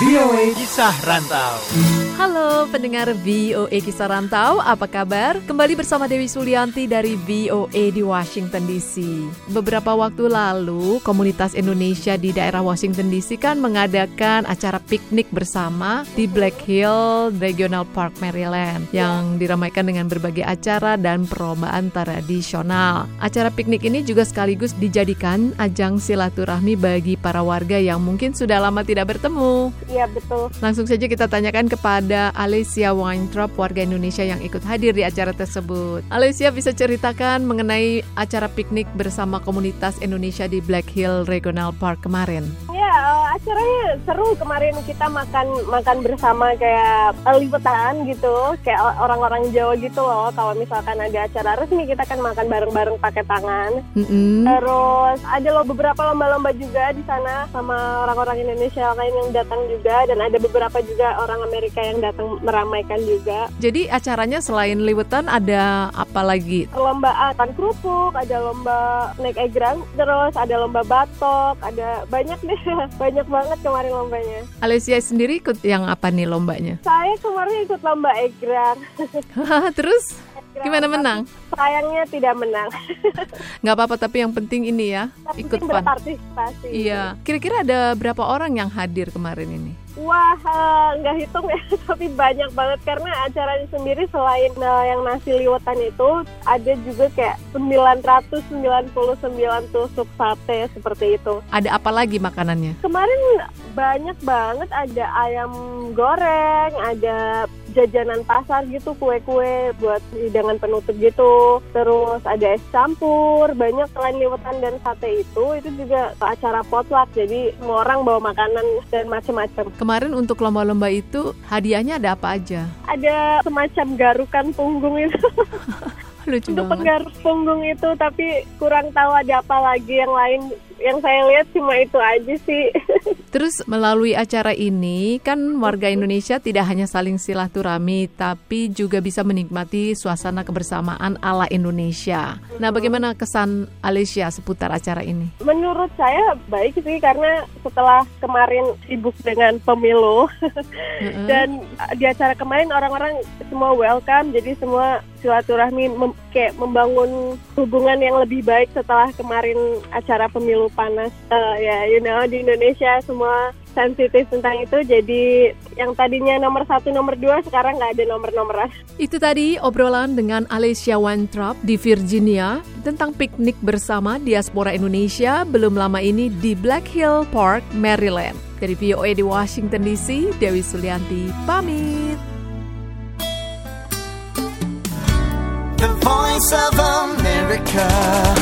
VOA Kisah Rantau. Halo pendengar VOA Kisah Rantau, apa kabar? Kembali bersama Dewi Sulianti dari VOA di Washington DC. Beberapa waktu lalu, komunitas Indonesia di daerah Washington DC kan mengadakan acara piknik bersama di Black Hill Regional Park, Maryland yang diramaikan dengan berbagai acara dan perlombaan tradisional. Acara piknik ini juga sekaligus dijadikan ajang silaturahmi bagi para warga yang mungkin sudah lama tidak bertemu. Iya betul. Langsung saja kita tanyakan kepada Alicia Weintraub, warga Indonesia yang ikut hadir di acara tersebut. Alicia bisa ceritakan mengenai acara piknik bersama komunitas Indonesia di Black Hill Regional Park kemarin. Acaranya seru kemarin kita makan makan bersama kayak liputan gitu, kayak orang-orang Jawa gitu loh. Kalau misalkan ada acara resmi kita kan makan bareng-bareng pakai tangan. Mm-mm. Terus ada loh beberapa lomba-lomba juga di sana sama orang-orang Indonesia lain yang datang juga dan ada beberapa juga orang Amerika yang datang meramaikan juga. Jadi acaranya selain liwetan ada apa lagi? Perlombaan kerupuk, ada lomba naik egrang, terus ada lomba batok, ada banyak deh, banyak banget kemarin lombanya. Alicia sendiri ikut yang apa nih lombanya? Saya kemarin ikut lomba egrang. Terus gimana menang? Sayangnya tidak menang. Nggak apa-apa tapi yang penting ini ya ikut fun. berpartisipasi. Iya. Kira-kira ada berapa orang yang hadir kemarin ini? Wah, eh, nggak hitung ya, tapi banyak banget karena acaranya sendiri selain eh, yang nasi liwetan itu ada juga kayak 999 tusuk sate seperti itu. Ada apa lagi makanannya? Kemarin banyak banget ada ayam goreng, ada jajanan pasar gitu, kue-kue buat hidangan penutup gitu. Terus ada es campur, banyak selain liwetan dan sate itu, itu juga acara potluck. Jadi semua orang bawa makanan dan macam-macam. Kemarin untuk lomba-lomba itu hadiahnya ada apa aja? Ada semacam garukan punggung itu. Lucu Untuk banget. penggaruk punggung itu, tapi kurang tahu ada apa lagi yang lain. Yang saya lihat cuma itu aja sih. Terus melalui acara ini kan warga Indonesia tidak hanya saling silaturahmi tapi juga bisa menikmati suasana kebersamaan ala Indonesia. Nah, bagaimana kesan Alicia seputar acara ini? Menurut saya baik sih karena setelah kemarin sibuk dengan pemilu Mm-mm. dan di acara kemarin orang-orang semua welcome jadi semua silaturahmi mem- kayak membangun hubungan yang lebih baik setelah kemarin acara pemilu panas Eh, ya you know di Indonesia semua sensitif tentang itu jadi yang tadinya nomor satu nomor dua sekarang nggak ada nomor-nomoran Itu tadi obrolan dengan Alicia Weintraub di Virginia tentang piknik bersama diaspora Indonesia belum lama ini di Black Hill Park, Maryland. Dari VOA di Washington DC, Dewi Sulianti pamit. of America.